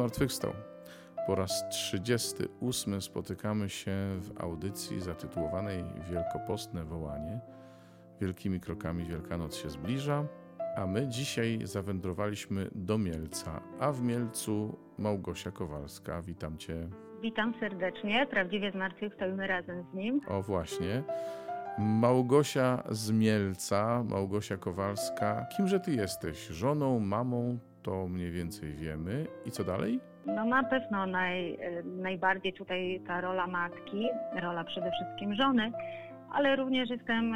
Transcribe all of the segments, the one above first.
zmartwychwstał. Po raz 38 spotykamy się w audycji zatytułowanej Wielkopostne Wołanie. Wielkimi krokami Wielkanoc się zbliża, a my dzisiaj zawędrowaliśmy do Mielca, a w Mielcu Małgosia Kowalska. Witam Cię. Witam serdecznie, prawdziwie zmartwychwstał razem z nim. O właśnie. Małgosia z Mielca, Małgosia Kowalska. Kimże Ty jesteś? Żoną, mamą? To mniej więcej wiemy. I co dalej? No na pewno naj, najbardziej tutaj ta rola matki, rola przede wszystkim żony, ale również jestem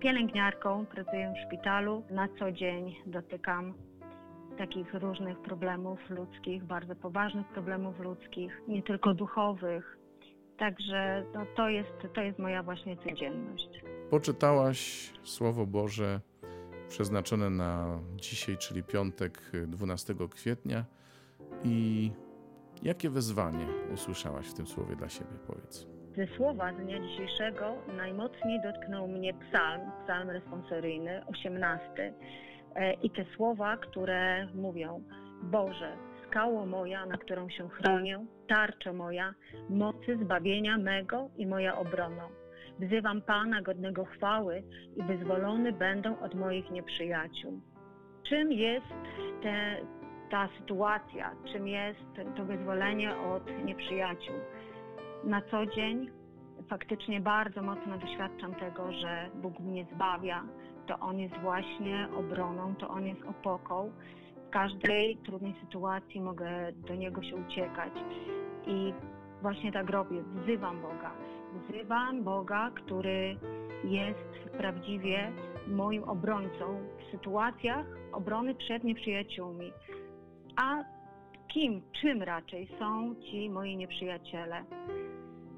pielęgniarką, pracuję w szpitalu. Na co dzień dotykam takich różnych problemów ludzkich, bardzo poważnych problemów ludzkich, nie tylko duchowych. Także no, to, jest, to jest moja właśnie codzienność. Poczytałaś Słowo Boże przeznaczone na dzisiaj, czyli piątek 12 kwietnia. I jakie wezwanie usłyszałaś w tym słowie dla siebie, powiedz? Ze słowa z dnia dzisiejszego najmocniej dotknął mnie psalm, psalm responsoryjny, 18. E, I te słowa, które mówią: Boże, skało moja, na którą się chronię, tarcza moja, mocy zbawienia mego i moja obrona. Wzywam Pana godnego chwały i wyzwolony będą od moich nieprzyjaciół. Czym jest te, ta sytuacja, czym jest to wyzwolenie od nieprzyjaciół? Na co dzień faktycznie bardzo mocno doświadczam tego, że Bóg mnie zbawia, to On jest właśnie obroną, to On jest opoką. W każdej trudnej sytuacji mogę do Niego się uciekać. I właśnie tak robię, wzywam Boga. Wzywam Boga, który jest prawdziwie moim obrońcą w sytuacjach obrony przed nieprzyjaciółmi. A kim, czym raczej są ci moi nieprzyjaciele?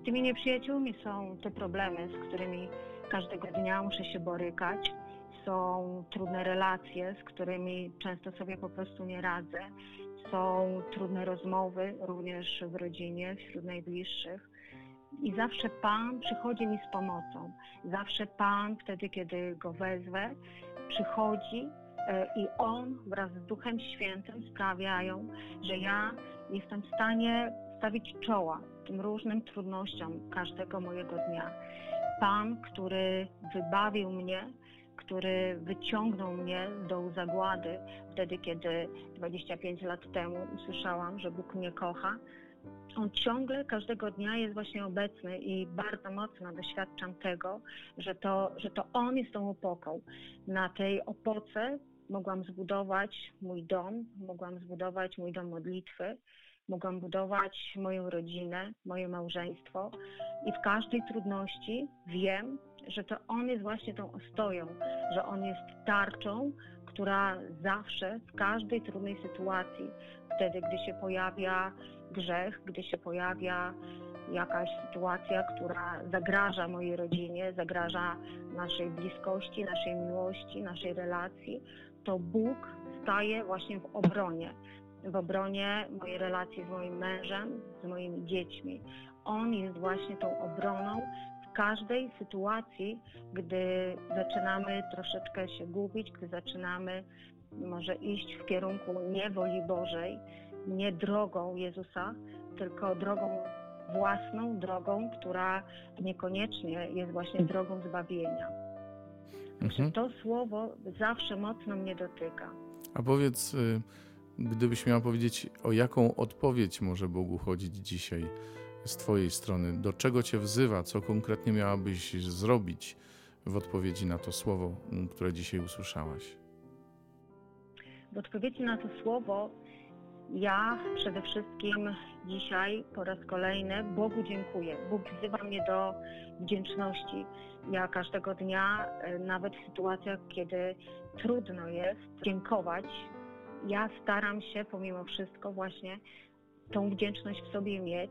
Tymi nieprzyjaciółmi są te problemy, z którymi każdego dnia muszę się borykać. Są trudne relacje, z którymi często sobie po prostu nie radzę. Są trudne rozmowy, również w rodzinie, wśród najbliższych. I zawsze Pan przychodzi mi z pomocą. Zawsze Pan, wtedy kiedy go wezwę, przychodzi e, i On wraz z Duchem Świętym sprawiają, że ja jestem w stanie stawić czoła tym różnym trudnościom każdego mojego dnia. Pan, który wybawił mnie, który wyciągnął mnie do zagłady wtedy, kiedy 25 lat temu usłyszałam, że Bóg mnie kocha. On ciągle, każdego dnia jest właśnie obecny i bardzo mocno doświadczam tego, że to, że to On jest tą opoką. Na tej opoce mogłam zbudować mój dom, mogłam zbudować mój dom modlitwy, mogłam budować moją rodzinę, moje małżeństwo i w każdej trudności wiem, że to On jest właśnie tą ostoją, że On jest tarczą, która zawsze w każdej trudnej sytuacji, wtedy gdy się pojawia grzech, gdy się pojawia jakaś sytuacja, która zagraża mojej rodzinie, zagraża naszej bliskości, naszej miłości, naszej relacji, to Bóg staje właśnie w obronie w obronie mojej relacji z moim mężem, z moimi dziećmi. On jest właśnie tą obroną każdej sytuacji, gdy zaczynamy troszeczkę się gubić, gdy zaczynamy może iść w kierunku nie woli Bożej, nie drogą Jezusa, tylko drogą własną, drogą, która niekoniecznie jest właśnie drogą zbawienia. Mhm. To słowo zawsze mocno mnie dotyka. A powiedz, y, Gdybyś miała powiedzieć, o jaką odpowiedź może Bogu chodzić dzisiaj z Twojej strony, do czego Cię wzywa, co konkretnie miałabyś zrobić w odpowiedzi na to słowo, które dzisiaj usłyszałaś? W odpowiedzi na to słowo ja przede wszystkim dzisiaj po raz kolejny Bogu dziękuję. Bóg wzywa mnie do wdzięczności. Ja każdego dnia, e, nawet w sytuacjach, kiedy trudno jest dziękować ja staram się pomimo wszystko właśnie tą wdzięczność w sobie mieć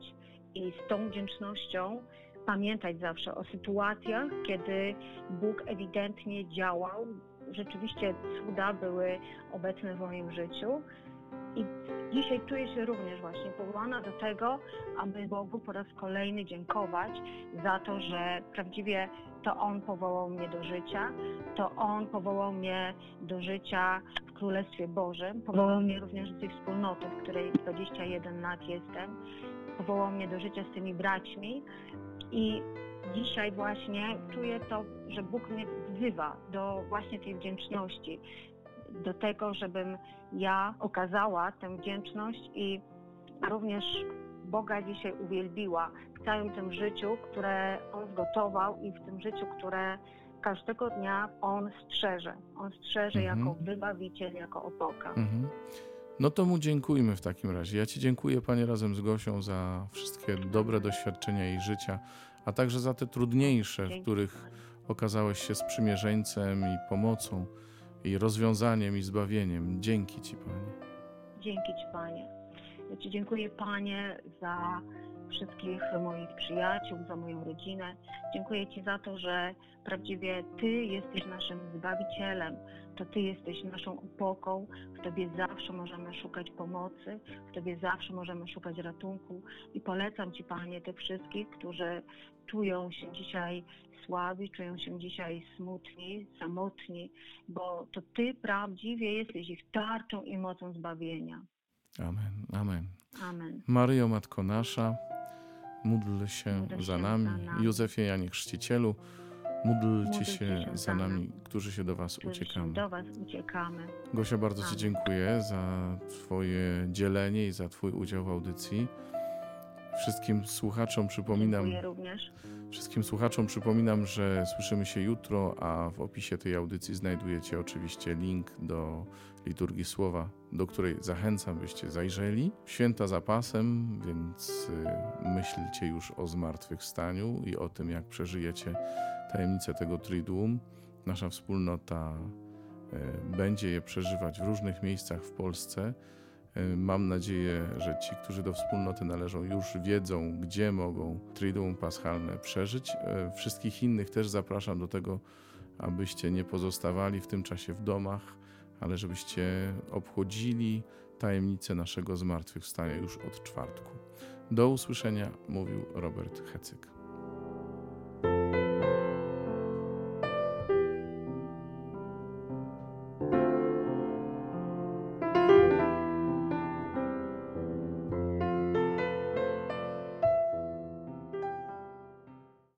i z tą wdzięcznością pamiętać zawsze o sytuacjach, kiedy Bóg ewidentnie działał. Rzeczywiście cuda były obecne w moim życiu. I dzisiaj czuję się również właśnie powołana do tego, aby Bogu po raz kolejny dziękować za to, że prawdziwie to On powołał mnie do życia, to On powołał mnie do życia w Królestwie Bożym, powołał mnie również do tej wspólnoty, w której 21 lat jestem, powołał mnie do życia z tymi braćmi i dzisiaj właśnie czuję to, że Bóg mnie wzywa do właśnie tej wdzięczności, do tego, żebym ja okazała tę wdzięczność i również Boga dzisiaj uwielbiła w całym tym życiu, które On zgotował i w tym życiu, które każdego dnia On strzeże. On strzeże Mhm. jako wybawiciel, jako opoka. Mhm. No to mu dziękujmy w takim razie. Ja Ci dziękuję, Panie, razem z Gosią za wszystkie dobre doświadczenia jej życia, a także za te trudniejsze, w których okazałeś się sprzymierzeńcem i pomocą, i rozwiązaniem, i zbawieniem. Dzięki Ci, Panie. Dzięki Ci, Panie. Ja Ci dziękuję, Panie, za wszystkich moich przyjaciół, za moją rodzinę. Dziękuję Ci za to, że prawdziwie Ty jesteś naszym Zbawicielem. To Ty jesteś naszą opoką. W Tobie zawsze możemy szukać pomocy, w Tobie zawsze możemy szukać ratunku. I polecam Ci, Panie, tych wszystkich, którzy czują się dzisiaj słabi, czują się dzisiaj smutni, samotni, bo to Ty prawdziwie jesteś ich tarczą i mocą zbawienia. Amen, amen. Amen. Maryjo, Matko Nasza, módl się za nami. Józefie Janie Chrzcicielu, módlcie się za nami, którzy się do Was uciekamy. do Was uciekamy. Gosia, bardzo Ci dziękuję za Twoje dzielenie i za Twój udział w audycji. Wszystkim słuchaczom przypominam, Dziękuję również. wszystkim słuchaczom przypominam, że słyszymy się jutro, a w opisie tej audycji znajdujecie oczywiście link do liturgii słowa, do której zachęcam, byście zajrzeli. Święta za pasem, więc y, myślcie już o zmartwychwstaniu i o tym, jak przeżyjecie tajemnicę tego Triduum. Nasza wspólnota y, będzie je przeżywać w różnych miejscach w Polsce. Y, Mam nadzieję, że ci, którzy do wspólnoty należą, już wiedzą, gdzie mogą Triduum Paschalne przeżyć. Y, Wszystkich innych też zapraszam do tego, abyście nie pozostawali w tym czasie w domach, ale żebyście obchodzili tajemnicę naszego zmartwychwstania już od czwartku. Do usłyszenia, mówił Robert Hecyk.